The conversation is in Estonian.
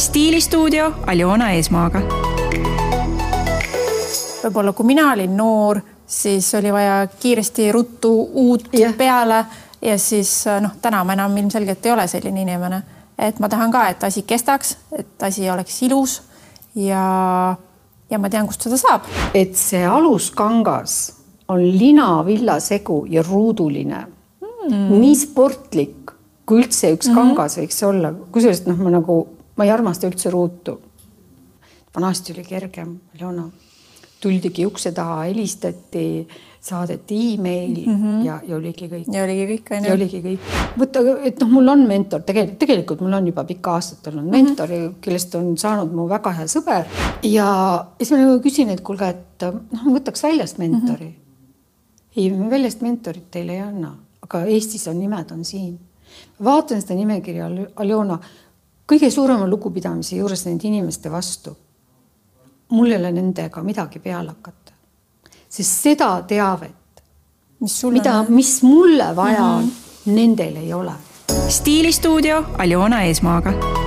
stiilistuudio Aljona Eesmaaga. võib-olla kui mina olin noor, siis oli vaja kiiresti ruttu uut Jah. peale ja siis noh, täna ma enam ilmselgelt ei ole selline inimene, et ma tahan ka, et asi kestaks, et asi oleks ilus ja, ja ma tean, kust seda saab. et see aluskangas on lina, villasegu ja ruuduline mm.. nii sportlik, kui üldse üks mm -hmm. kangas võiks olla, kusjuures noh, ma nagu, ma ei armasta üldse ruutu. vanasti oli kergem, Leona, tuldigi ukse taha, helistati, saadeti email mm -hmm. ja, ja oligi kõik. ja oligi kõik, on ja oligi kõik. võtta, et noh, mul on mentor, tegelikult, tegelikult mul on juba pikka aastat olnud Mhm. mentor mm, -hmm. kellest on saanud mu väga hea sõber ja siis ma nagu küsin, et kuulge, et noh, võtaks väljast mentori mm. -hmm. ei, me väljast mentorit teile ei anna, aga Eestis on nimed on siin. vaatan seda nimekirja, Aljona, kõige suurema lugupidamise juures nende inimeste vastu. mul ei ole nendega midagi peale hakata, sest seda teavet, mis sul mida, mis mulle vaja on mm, -hmm. nendel ei ole stiilistuudio Aljona Eesmaaga